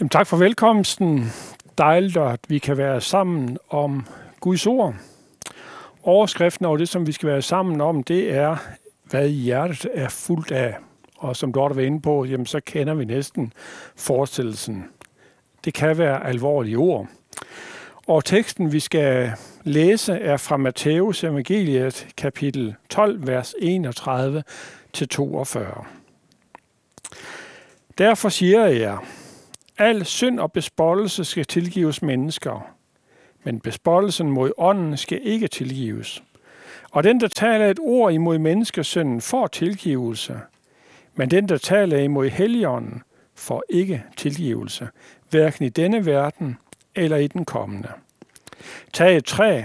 Jamen, tak for velkomsten. Dejligt, at vi kan være sammen om Guds ord. Overskriften over det, som vi skal være sammen om, det er, hvad hjertet er fuldt af. Og som Dorte var inde på, jamen, så kender vi næsten forestillelsen. Det kan være alvorlige ord. Og teksten, vi skal læse, er fra Matteus evangeliet, kapitel 12, vers 31 til 42. Derfor siger jeg, Al synd og bespottelse skal tilgives mennesker, men bespottelsen mod ånden skal ikke tilgives. Og den, der taler et ord imod menneskesønnen, får tilgivelse, men den, der taler imod helligånden, får ikke tilgivelse, hverken i denne verden eller i den kommende. Tag et træ.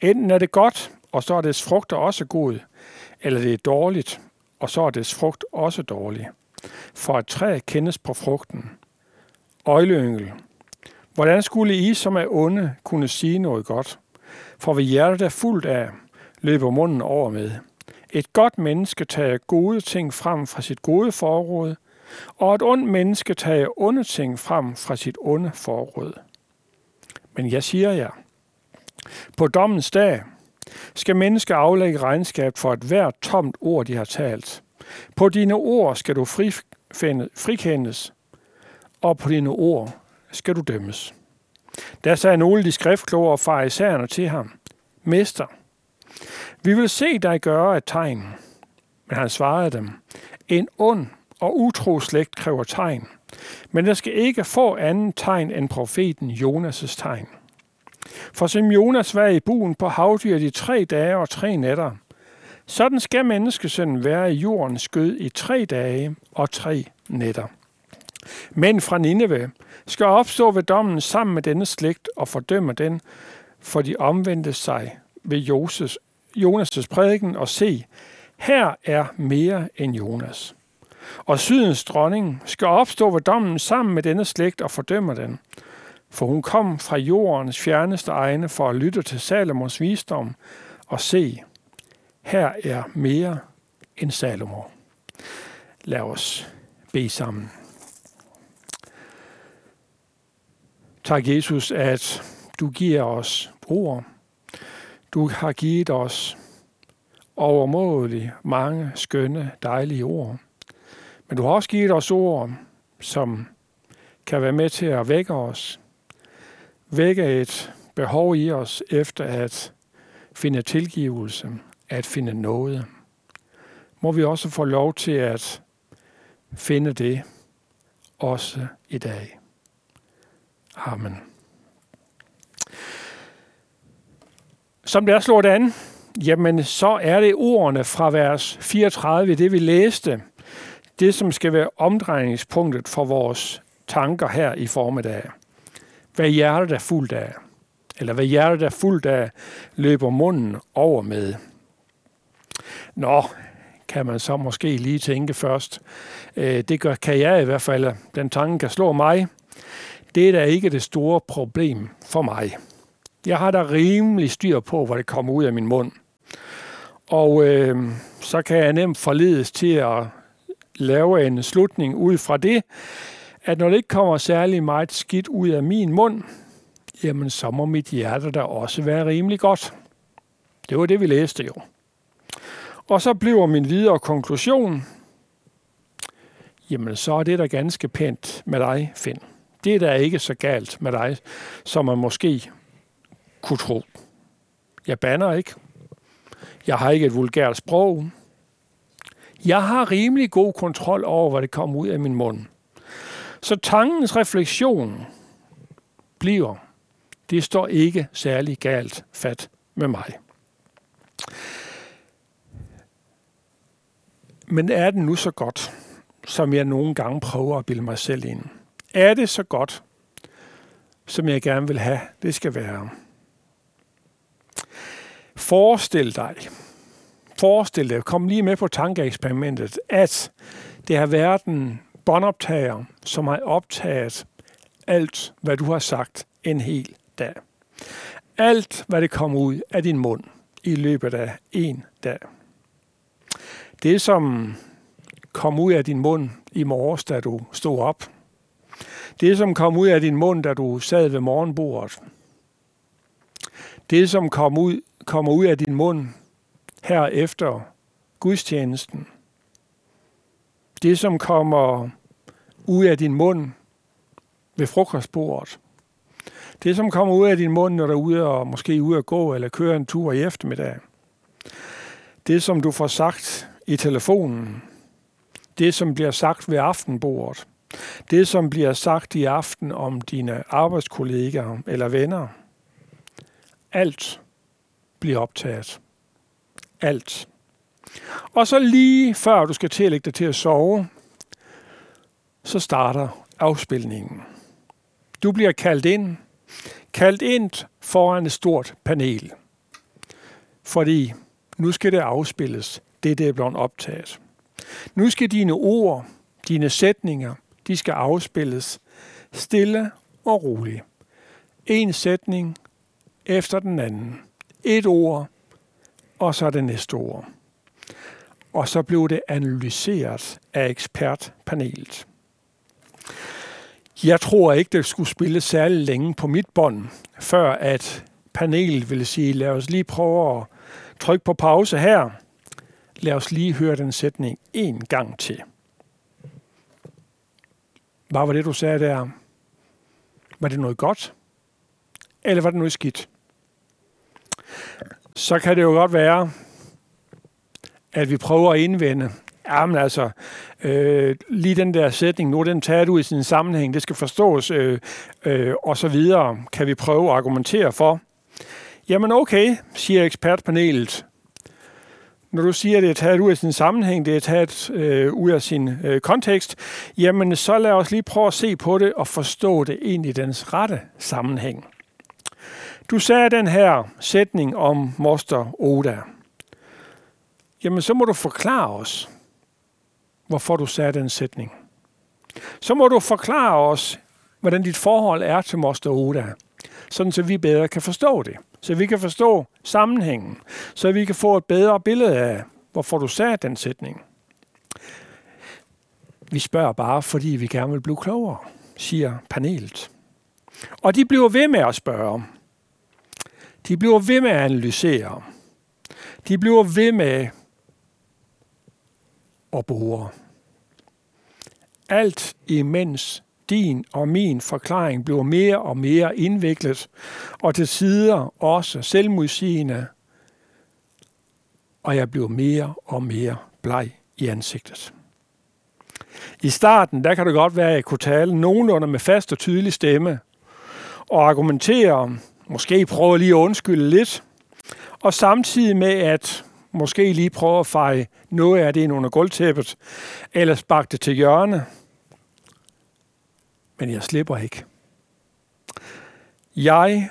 Enten er det godt, og så er dets frugter også god, eller det er dårligt, og så er dets frugt også dårlig. For et træ kendes på frugten. Øjleyngel. Hvordan skulle I, som er onde, kunne sige noget godt? For ved hjertet er fuldt af, løber munden over med. Et godt menneske tager gode ting frem fra sit gode forråd, og et ondt menneske tager onde ting frem fra sit onde forråd. Men jeg siger jer, på dommens dag skal mennesker aflægge regnskab for et hvert tomt ord, de har talt. På dine ord skal du frikendes, og på dine ord skal du dømmes. Der sagde nogle af de skriftkloge og farisæerne til ham, Mester, vi vil se dig gøre et tegn. Men han svarede dem, en ond og utro slægt kræver tegn, men der skal ikke få anden tegn end profeten Jonas' tegn. For som Jonas var i buen på havdyret i tre dage og tre nætter, sådan skal menneskesønnen være i jordens skød i tre dage og tre nætter. Men fra Nineve skal opstå ved dommen sammen med denne slægt og fordømme den, for de omvendte sig ved Joses, Jonas' prædiken og se, her er mere end Jonas. Og sydens dronning skal opstå ved dommen sammen med denne slægt og fordømme den, for hun kom fra jordens fjerneste egne for at lytte til Salomos visdom og se, her er mere end Salomo. Lad os bede sammen. Tak, Jesus, at du giver os ord. Du har givet os overmådeligt mange skønne, dejlige ord. Men du har også givet os ord, som kan være med til at vække os. Vække et behov i os efter at finde tilgivelse, at finde noget. Må vi også få lov til at finde det også i dag. Amen. Som det er slået an, jamen så er det ordene fra vers 34, det vi læste, det som skal være omdrejningspunktet for vores tanker her i formiddag. Hvad hjertet er fuldt af, eller hvad hjertet er fuldt af, løber munden over med. Nå, kan man så måske lige tænke først. Øh, det gør, kan jeg i hvert fald. Den tanke kan slå mig det er da ikke det store problem for mig. Jeg har da rimelig styr på, hvad det kommer ud af min mund. Og øh, så kan jeg nemt forledes til at lave en slutning ud fra det, at når det ikke kommer særlig meget skidt ud af min mund, jamen så må mit hjerte da også være rimelig godt. Det var det, vi læste jo. Og så bliver min videre konklusion, jamen så er det da ganske pænt med dig, Finn det er da ikke så galt med dig, som man måske kunne tro. Jeg banner ikke. Jeg har ikke et vulgært sprog. Jeg har rimelig god kontrol over, hvad det kommer ud af min mund. Så tankens refleksion bliver, det står ikke særlig galt fat med mig. Men er det nu så godt, som jeg nogle gange prøver at bilde mig selv ind? Er det så godt, som jeg gerne vil have, det skal være. Forestil dig, forestil dig, kom lige med på tankeeksperimentet, at det har været en båndoptager, som har optaget alt, hvad du har sagt en hel dag. Alt, hvad det kommer ud af din mund i løbet af en dag. Det, som kom ud af din mund i morges, da du stod op, det, som kom ud af din mund, da du sad ved morgenbordet. Det, som kom ud, kommer ud af din mund her efter gudstjenesten. Det, som kommer ud af din mund ved frokostbordet. Det, som kommer ud af din mund, når du er ude og måske ude at gå eller køre en tur i eftermiddag. Det, som du får sagt i telefonen. Det, som bliver sagt ved aftenbordet. Det, som bliver sagt i aften om dine arbejdskollegaer eller venner. Alt bliver optaget. Alt. Og så lige før du skal til at lægge dig til at sove, så starter afspilningen. Du bliver kaldt ind, kaldt ind foran et stort panel. Fordi nu skal det afspilles, det der er blevet optaget. Nu skal dine ord, dine sætninger, de skal afspilles stille og roligt. En sætning efter den anden. Et ord, og så det næste ord. Og så blev det analyseret af ekspertpanelet. Jeg tror ikke, det skulle spille særlig længe på mit bånd, før at panelet ville sige, lad os lige prøve at trykke på pause her. Lad os lige høre den sætning en gang til. Hvad var det, du sagde der? Var det noget godt? Eller var det noget skidt? Så kan det jo godt være, at vi prøver at indvende, Jamen altså, øh, lige den der sætning, nu er den taget ud i sin sammenhæng, det skal forstås, øh, øh, og så videre, kan vi prøve at argumentere for. Jamen okay, siger ekspertpanelet. Når du siger, at det er taget ud af sin sammenhæng, det er taget øh, ud af sin øh, kontekst, jamen så lad os lige prøve at se på det og forstå det ind i dens rette sammenhæng. Du sagde den her sætning om moster Oda. Jamen så må du forklare os, hvorfor du sagde den sætning. Så må du forklare os, hvordan dit forhold er til Moster Oda, sådan så vi bedre kan forstå det. Så vi kan forstå sammenhængen. Så vi kan få et bedre billede af, hvorfor du sagde den sætning. Vi spørger bare, fordi vi gerne vil blive klogere, siger panelet. Og de bliver ved med at spørge. De bliver ved med at analysere. De bliver ved med at bore. Alt imens din og min forklaring bliver mere og mere indviklet, og til sider også selvmodsigende, og jeg bliver mere og mere bleg i ansigtet. I starten, der kan det godt være, at jeg kunne tale nogenlunde med fast og tydelig stemme, og argumentere, måske prøve lige at undskylde lidt, og samtidig med at måske lige prøve at feje noget af det ind under gulvtæppet, eller sparke det til hjørne. Men jeg slipper ikke. Jeg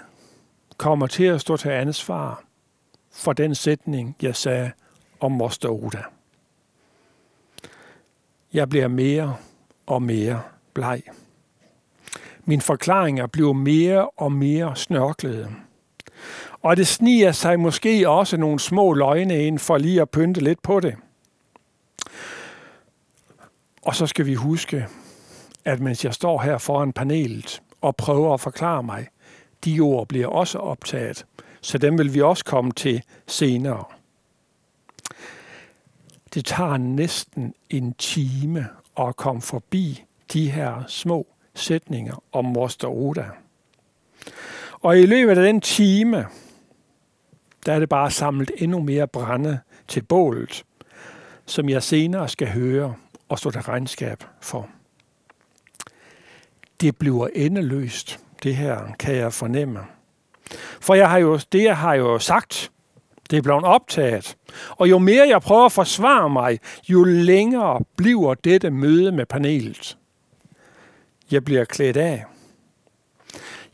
kommer til at stå til ansvar for den sætning, jeg sagde om Moster Oda. Jeg bliver mere og mere bleg. Min forklaringer bliver mere og mere snørklede. Og det sniger sig måske også nogle små løgne ind for lige at pynte lidt på det. Og så skal vi huske, at mens jeg står her foran panelet og prøver at forklare mig, de ord bliver også optaget, så dem vil vi også komme til senere. Det tager næsten en time at komme forbi de her små sætninger om Moster Oda. Og i løbet af den time, der er det bare samlet endnu mere brænde til bålet, som jeg senere skal høre og stå til regnskab for. Det bliver endeløst, det her, kan jeg fornemme. For jeg har jo, det jeg har jo sagt, det er blevet optaget. Og jo mere jeg prøver at forsvare mig, jo længere bliver dette møde med panelet. Jeg bliver klædt af.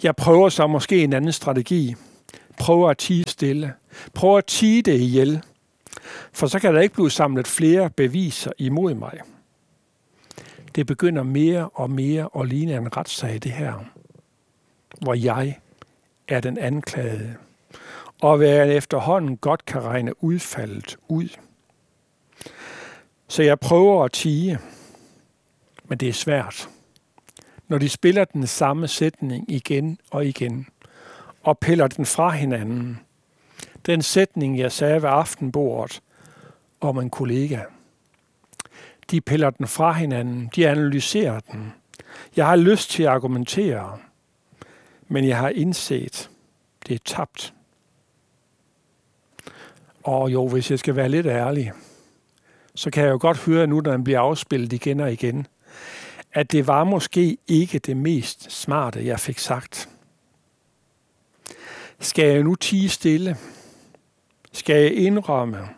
Jeg prøver så måske en anden strategi. Prøver at tige stille. Prøver at tige det ihjel. For så kan der ikke blive samlet flere beviser imod mig. Det begynder mere og mere at ligne en retssag, det her. Hvor jeg er den anklagede. Og hvad jeg efterhånden godt kan regne udfaldet ud. Så jeg prøver at tige. Men det er svært når de spiller den samme sætning igen og igen, og piller den fra hinanden. Den sætning, jeg sagde ved aftenbordet om en kollega. De piller den fra hinanden, de analyserer den. Jeg har lyst til at argumentere, men jeg har indset, det er tabt. Og jo, hvis jeg skal være lidt ærlig, så kan jeg jo godt høre nu, når den bliver afspillet igen og igen, at det var måske ikke det mest smarte, jeg fik sagt. Skal jeg nu tige stille? Skal jeg indrømme?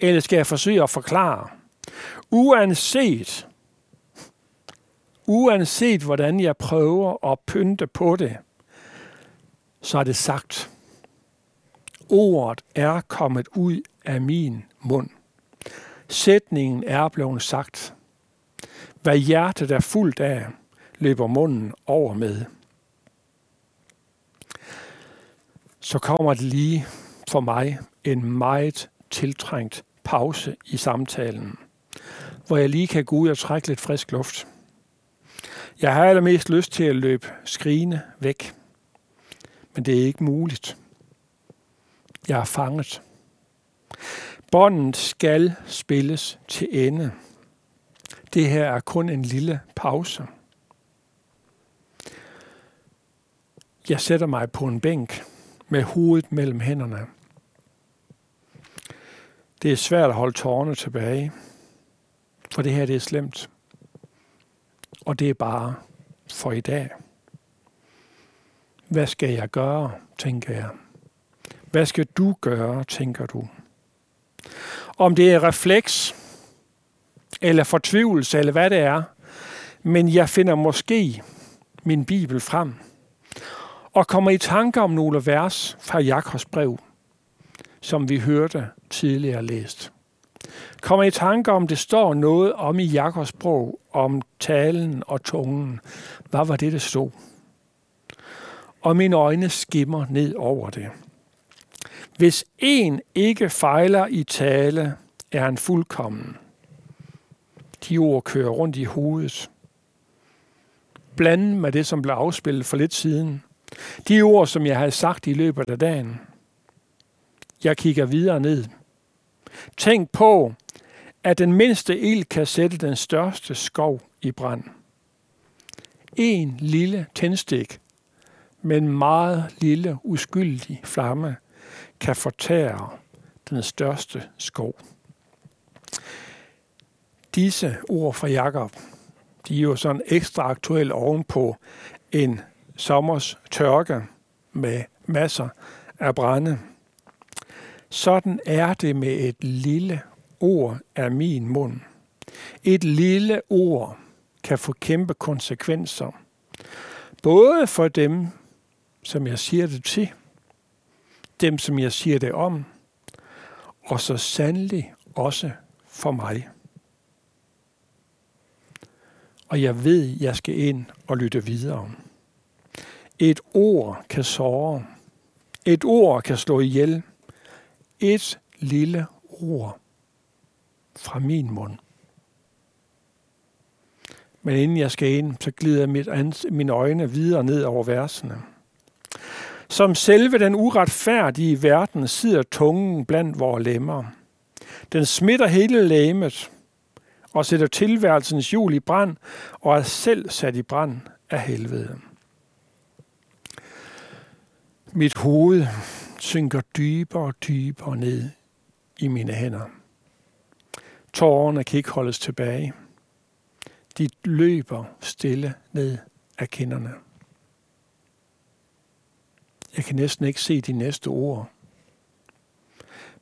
Eller skal jeg forsøge at forklare? Uanset, uanset hvordan jeg prøver at pynte på det, så er det sagt. Ordet er kommet ud af min mund. Sætningen er blevet sagt. Hvad hjertet er fuldt af, løber munden over med. Så kommer det lige for mig en meget tiltrængt pause i samtalen, hvor jeg lige kan gå ud og trække lidt frisk luft. Jeg har allermest lyst til at løbe skrigende væk, men det er ikke muligt. Jeg er fanget. Båndet skal spilles til ende. Det her er kun en lille pause. Jeg sætter mig på en bænk med hovedet mellem hænderne. Det er svært at holde tårerne tilbage, for det her det er slemt. Og det er bare for i dag. Hvad skal jeg gøre, tænker jeg. Hvad skal du gøre, tænker du? Om det er refleks, eller fortvivlelse, eller hvad det er, men jeg finder måske min bibel frem og kommer i tanke om nogle vers fra Jakobs brev, som vi hørte tidligere læst. Kommer i tanke om, det står noget om i Jakobs sprog, om talen og tungen. Hvad var det, det stod? Og mine øjne skimmer ned over det. Hvis en ikke fejler i tale, er han fuldkommen. De ord kører rundt i hovedet. Blandet med det, som blev afspillet for lidt siden. De ord, som jeg havde sagt i løbet af dagen. Jeg kigger videre ned. Tænk på, at den mindste ild kan sætte den største skov i brand. En lille tændstik med en meget lille uskyldig flamme kan fortære den største skov. Disse ord fra Jakob, de er jo sådan ekstra aktuelle ovenpå en sommers tørke med masser af brænde. Sådan er det med et lille ord af min mund. Et lille ord kan få kæmpe konsekvenser. Både for dem, som jeg siger det til, dem, som jeg siger det om, og så sandelig også for mig. Og jeg ved, jeg skal ind og lytte videre. Et ord kan såre. Et ord kan slå ihjel. Et lille ord fra min mund. Men inden jeg skal ind, så glider mit ans- mine øjne videre ned over versene. Som selve den uretfærdige verden sidder tungen blandt vores lemmer. Den smitter hele lemet og sætter tilværelsens hjul i brand og er selv sat i brand af helvede. Mit hoved synker dybere og dybere ned i mine hænder. Tårerne kan ikke holdes tilbage. De løber stille ned af kinderne. Jeg kan næsten ikke se de næste ord.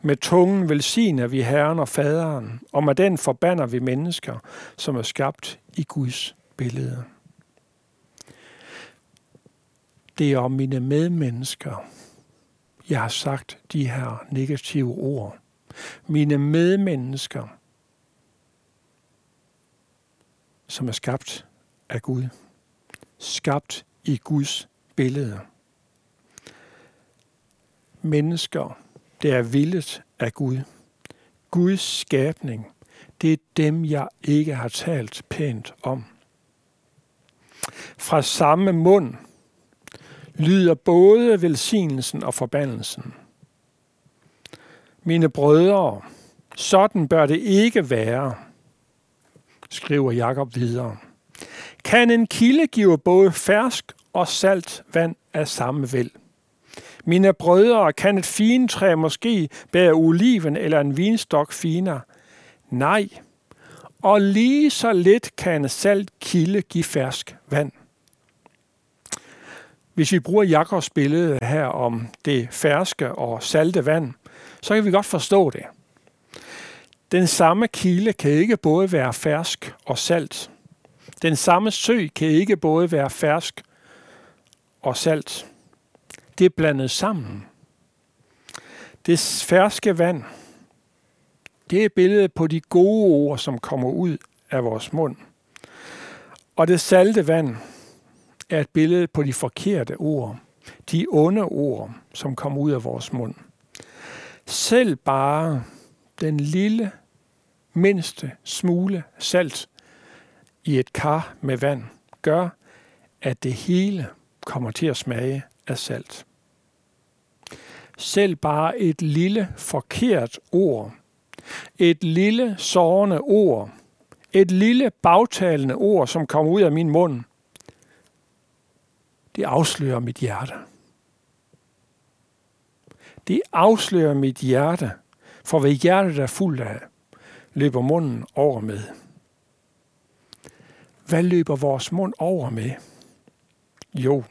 Med tungen velsigner vi Herren og Faderen, og med den forbander vi mennesker, som er skabt i Guds billede. Det er om mine medmennesker, jeg har sagt de her negative ord. Mine medmennesker, som er skabt af Gud. Skabt i Guds billede. Mennesker, det er villet af Gud. Guds skabning, det er dem, jeg ikke har talt pænt om. Fra samme mund lyder både velsignelsen og forbandelsen. Mine brødre, sådan bør det ikke være, skriver Jakob videre. Kan en kilde give både fersk og salt vand af samme vel? Mine brødre, kan et fintræ måske bære oliven eller en vinstok finere? Nej. Og lige så lidt kan en salt kilde give fersk vand. Hvis vi bruger Jakobs billede her om det ferske og salte vand, så kan vi godt forstå det. Den samme kilde kan ikke både være fersk og salt. Den samme sø kan ikke både være fersk og salt. Det er blandet sammen. Det ferske vand, det er billedet på de gode ord, som kommer ud af vores mund. Og det salte vand er et billede på de forkerte ord, de onde ord, som kommer ud af vores mund. Selv bare den lille, mindste smule salt i et kar med vand gør, at det hele kommer til at smage af salt. Selv bare et lille forkert ord, et lille sårende ord, et lille bagtalende ord, som kommer ud af min mund, det afslører mit hjerte. Det afslører mit hjerte, for hvad hjertet er fuldt af, løber munden over med. Hvad løber vores mund over med? Jo,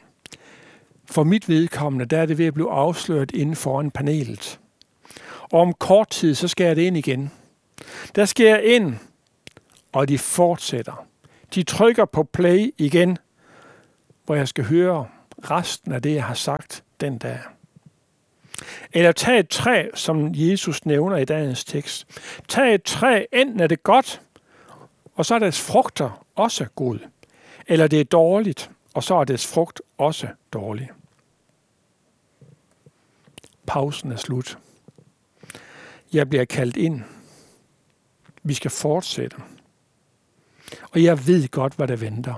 for mit vedkommende, der er det ved at blive afsløret inden foran panelet. Og om kort tid, så skal jeg det ind igen. Der skal jeg ind, og de fortsætter. De trykker på play igen, hvor jeg skal høre resten af det, jeg har sagt den dag. Eller tag et træ, som Jesus nævner i dagens tekst. Tag et træ, enten er det godt, og så er dets frugter også god. Eller det er dårligt, og så er dets frugt også dårlig. Pausen er slut. Jeg bliver kaldt ind. Vi skal fortsætte. Og jeg ved godt, hvad der venter.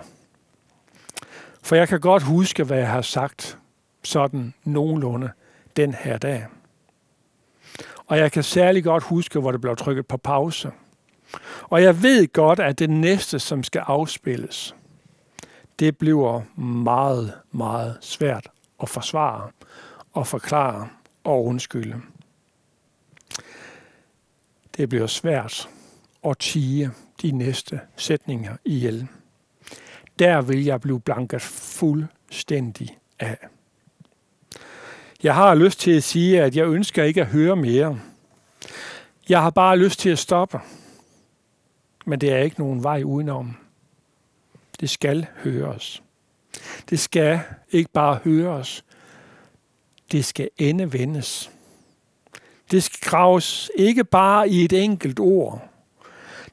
For jeg kan godt huske, hvad jeg har sagt sådan nogenlunde den her dag. Og jeg kan særlig godt huske, hvor det blev trykket på pause. Og jeg ved godt, at det næste, som skal afspilles, det bliver meget, meget svært at forsvare og forklare og undskylde. Det bliver svært at tige de næste sætninger ihjel. Der vil jeg blive blanket fuldstændig af. Jeg har lyst til at sige, at jeg ønsker ikke at høre mere. Jeg har bare lyst til at stoppe. Men det er ikke nogen vej udenom. Det skal høres. Det skal ikke bare høres. Det skal endevendes. Det skal graves ikke bare i et enkelt ord.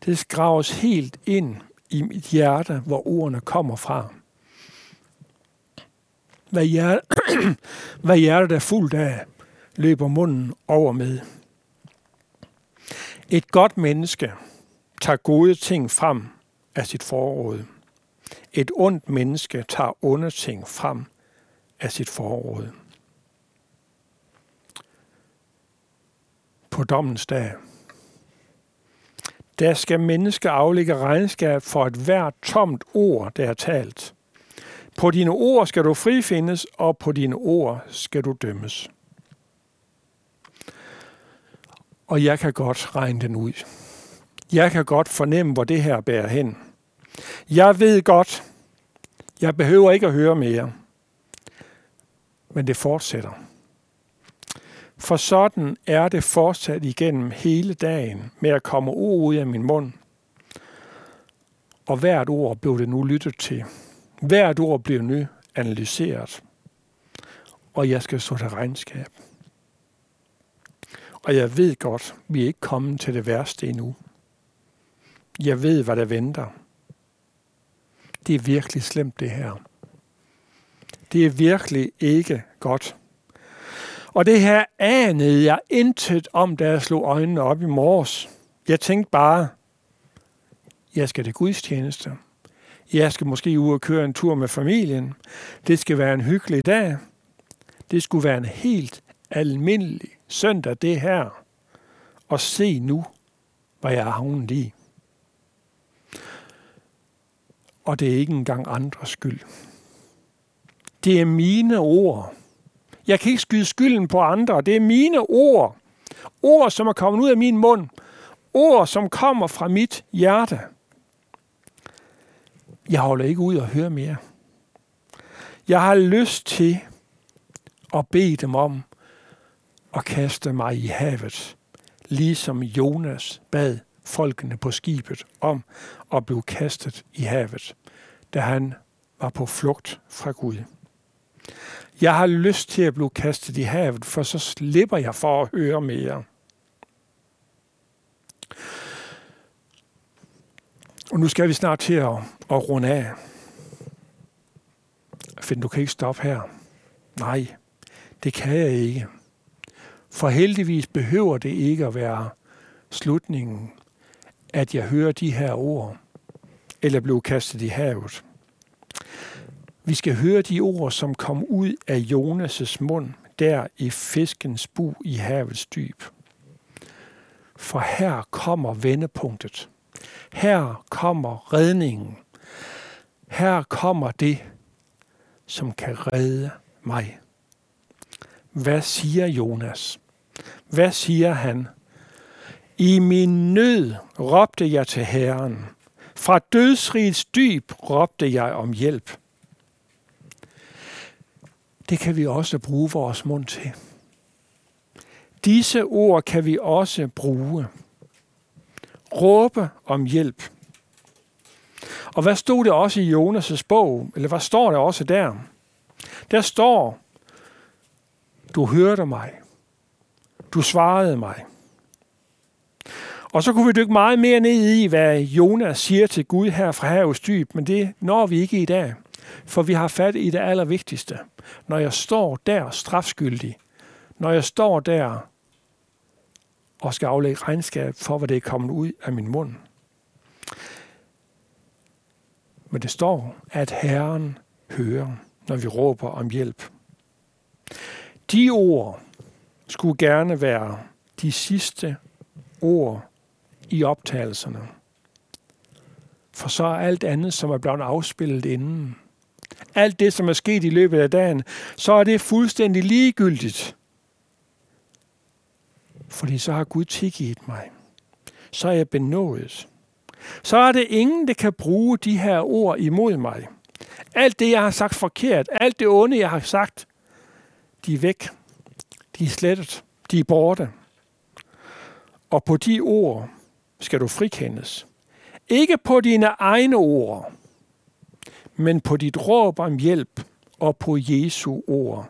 Det skal graves helt ind i mit hjerte, hvor ordene kommer fra. Hvad, hjerte, hvad hjertet er fuldt af, løber munden over med. Et godt menneske tager gode ting frem af sit forråd. Et ondt menneske tager onde ting frem af sit forråd. På dommens dag, der skal mennesker aflægge regnskab for et hvert tomt ord, der er talt. På dine ord skal du frifindes, og på dine ord skal du dømmes. Og jeg kan godt regne den ud. Jeg kan godt fornemme, hvor det her bærer hen. Jeg ved godt, jeg behøver ikke at høre mere. Men det fortsætter. For sådan er det fortsat igennem hele dagen med at komme ord ud af min mund. Og hvert ord blev det nu lyttet til. Hvert ord bliver nu analyseret. Og jeg skal så til regnskab. Og jeg ved godt, vi er ikke kommet til det værste endnu. Jeg ved, hvad der venter. Det er virkelig slemt, det her. Det er virkelig ikke godt. Og det her anede jeg intet om, da jeg slog øjnene op i morges. Jeg tænkte bare, jeg skal til gudstjeneste. Jeg skal måske ud og køre en tur med familien. Det skal være en hyggelig dag. Det skulle være en helt almindelig søndag, det her. Og se nu, hvad jeg har havnet i. Og det er ikke engang andres skyld. Det er mine ord. Jeg kan ikke skyde skylden på andre. Det er mine ord. Ord, som er kommet ud af min mund. Ord, som kommer fra mit hjerte. Jeg holder ikke ud og høre mere. Jeg har lyst til at bede dem om at kaste mig i havet, ligesom Jonas bad folkene på skibet om at blive kastet i havet, da han var på flugt fra Gud. Jeg har lyst til at blive kastet i havet, for så slipper jeg for at høre mere. Og nu skal vi snart til at, at runde af. Find, du kan ikke stoppe her. Nej, det kan jeg ikke. For heldigvis behøver det ikke at være slutningen, at jeg hører de her ord, eller blev kastet i havet. Vi skal høre de ord, som kom ud af Jonas' mund, der i fiskens bu i havets dyb. For her kommer vendepunktet. Her kommer redningen. Her kommer det, som kan redde mig. Hvad siger Jonas? Hvad siger han? I min nød råbte jeg til Herren. Fra dødsrigets dyb råbte jeg om hjælp. Det kan vi også bruge vores mund til. Disse ord kan vi også bruge. Råbe om hjælp. Og hvad stod det også i Jonas' bog? Eller hvad står der også der? Der står, du hørte mig. Du svarede mig. Og så kunne vi dykke meget mere ned i, hvad Jonas siger til Gud her fra havets dyb, men det når vi ikke i dag. For vi har fat i det allervigtigste. Når jeg står der strafskyldig, når jeg står der og skal aflægge regnskab for, hvad det er kommet ud af min mund. Men det står, at Herren hører, når vi råber om hjælp. De ord skulle gerne være de sidste ord i optagelserne. For så er alt andet, som er blevet afspillet inden, alt det, som er sket i løbet af dagen, så er det fuldstændig ligegyldigt. Fordi så har Gud tilgivet mig. Så er jeg benådet. Så er det ingen, der kan bruge de her ord imod mig. Alt det, jeg har sagt forkert, alt det onde, jeg har sagt, de er væk. De er slettet. De er borte. Og på de ord skal du frikendes. Ikke på dine egne ord, men på dit råb om hjælp og på Jesu ord.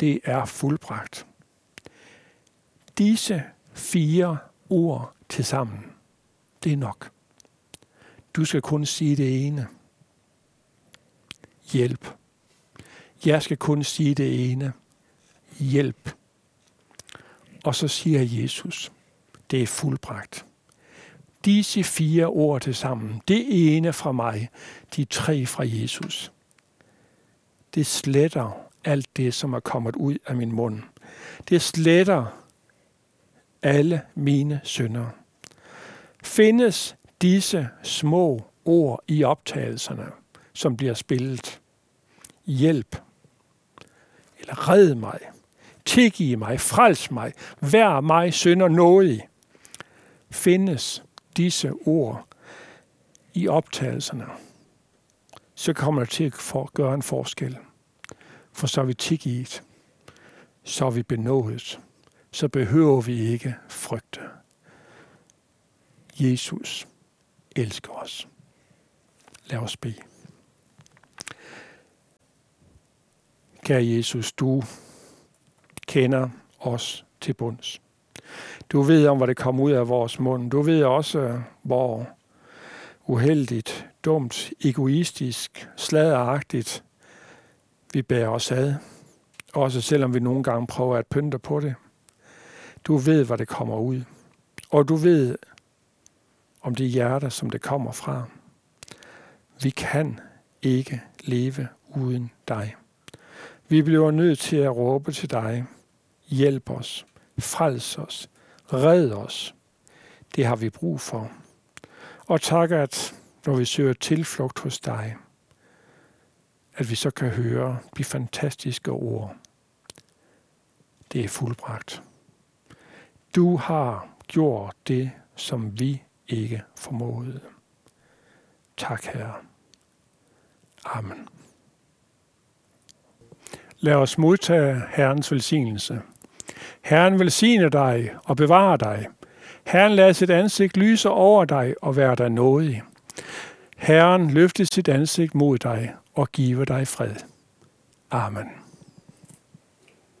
Det er fuldbragt. Disse fire ord til sammen, det er nok. Du skal kun sige det ene. Hjælp. Jeg skal kun sige det ene. Hjælp. Og så siger Jesus, det er fuldbragt. Disse fire ord til sammen, det ene fra mig, de tre fra Jesus, det sletter alt det, som er kommet ud af min mund. Det sletter alle mine synder. Findes disse små ord i optagelserne, som bliver spillet. Hjælp. Eller red mig. Tilgiv mig. Frels mig. Vær mig synder nådig. Findes disse ord i optagelserne, så kommer det til at gøre en forskel. For så er vi tilgivet. Så er vi benådet. Så behøver vi ikke frygte. Jesus elsker os. Lad os bede. Kære Jesus, du kender os til bunds. Du ved om, hvad det kommer ud af vores mund. Du ved også, øh, hvor uheldigt, dumt, egoistisk, sladeragtigt vi bærer os ad. Også selvom vi nogle gange prøver at pynte på det. Du ved, hvad det kommer ud. Og du ved om det hjerte, som det kommer fra. Vi kan ikke leve uden dig. Vi bliver nødt til at råbe til dig. Hjælp os. Frels os. Red os. Det har vi brug for. Og tak, at når vi søger tilflugt hos dig, at vi så kan høre de fantastiske ord. Det er fuldbragt. Du har gjort det, som vi ikke formåede. Tak, Herre. Amen. Lad os modtage Herrens velsignelse. Herren velsigne dig og bevare dig. Herren lader sit ansigt lyse over dig og være dig nådig. Herren løfte sit ansigt mod dig og give dig fred. Amen.